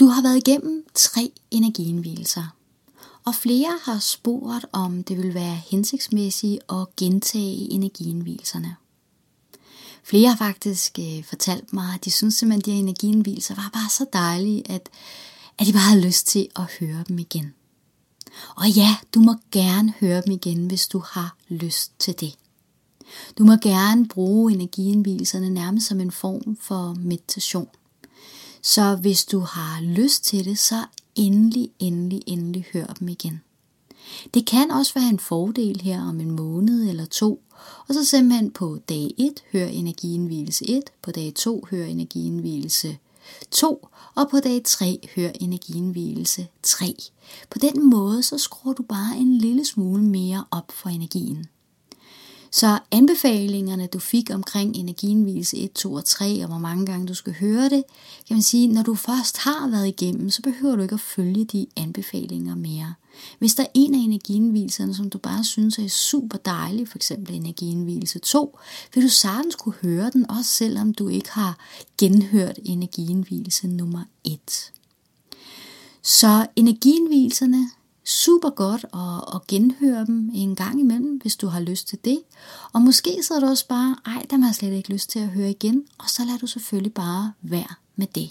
Du har været igennem tre energienvielser, og flere har spurgt, om det vil være hensigtsmæssigt at gentage energienvielserne. Flere har faktisk øh, fortalt mig, at de synes simpelthen, at de her energienvielser var bare så dejlige, at, at de bare havde lyst til at høre dem igen. Og ja, du må gerne høre dem igen, hvis du har lyst til det. Du må gerne bruge energienvielserne nærmest som en form for meditation. Så hvis du har lyst til det, så endelig, endelig, endelig hør dem igen. Det kan også være en fordel her om en måned eller to, og så simpelthen på dag 1 hør energienvielse 1, på dag 2 hør energienvielse 2, og på dag 3 hør energienvielse 3. På den måde så skruer du bare en lille smule mere op for energien. Så anbefalingerne, du fik omkring energienvielse 1, 2 og 3, og hvor mange gange du skal høre det, kan man sige, når du først har været igennem, så behøver du ikke at følge de anbefalinger mere. Hvis der er en af energienvielserne, som du bare synes er super dejlig, for eksempel energienvielse 2, vil du sagtens kunne høre den, også selvom du ikke har genhørt energienvielse nummer 1. Så energienvielserne, super godt at, at genhøre dem en gang imellem, hvis du har lyst til det. Og måske sidder du også bare, ej, dem har jeg slet ikke lyst til at høre igen, og så lader du selvfølgelig bare være med det.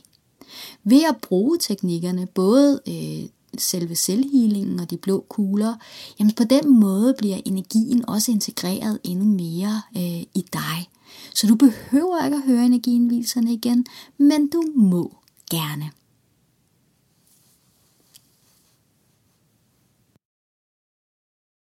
Ved at bruge teknikkerne, både øh, selve selvhealingen og de blå kugler, jamen på den måde bliver energien også integreret endnu mere øh, i dig. Så du behøver ikke at høre energienviserne igen, men du må gerne.